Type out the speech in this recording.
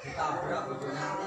Kita Nah tuh.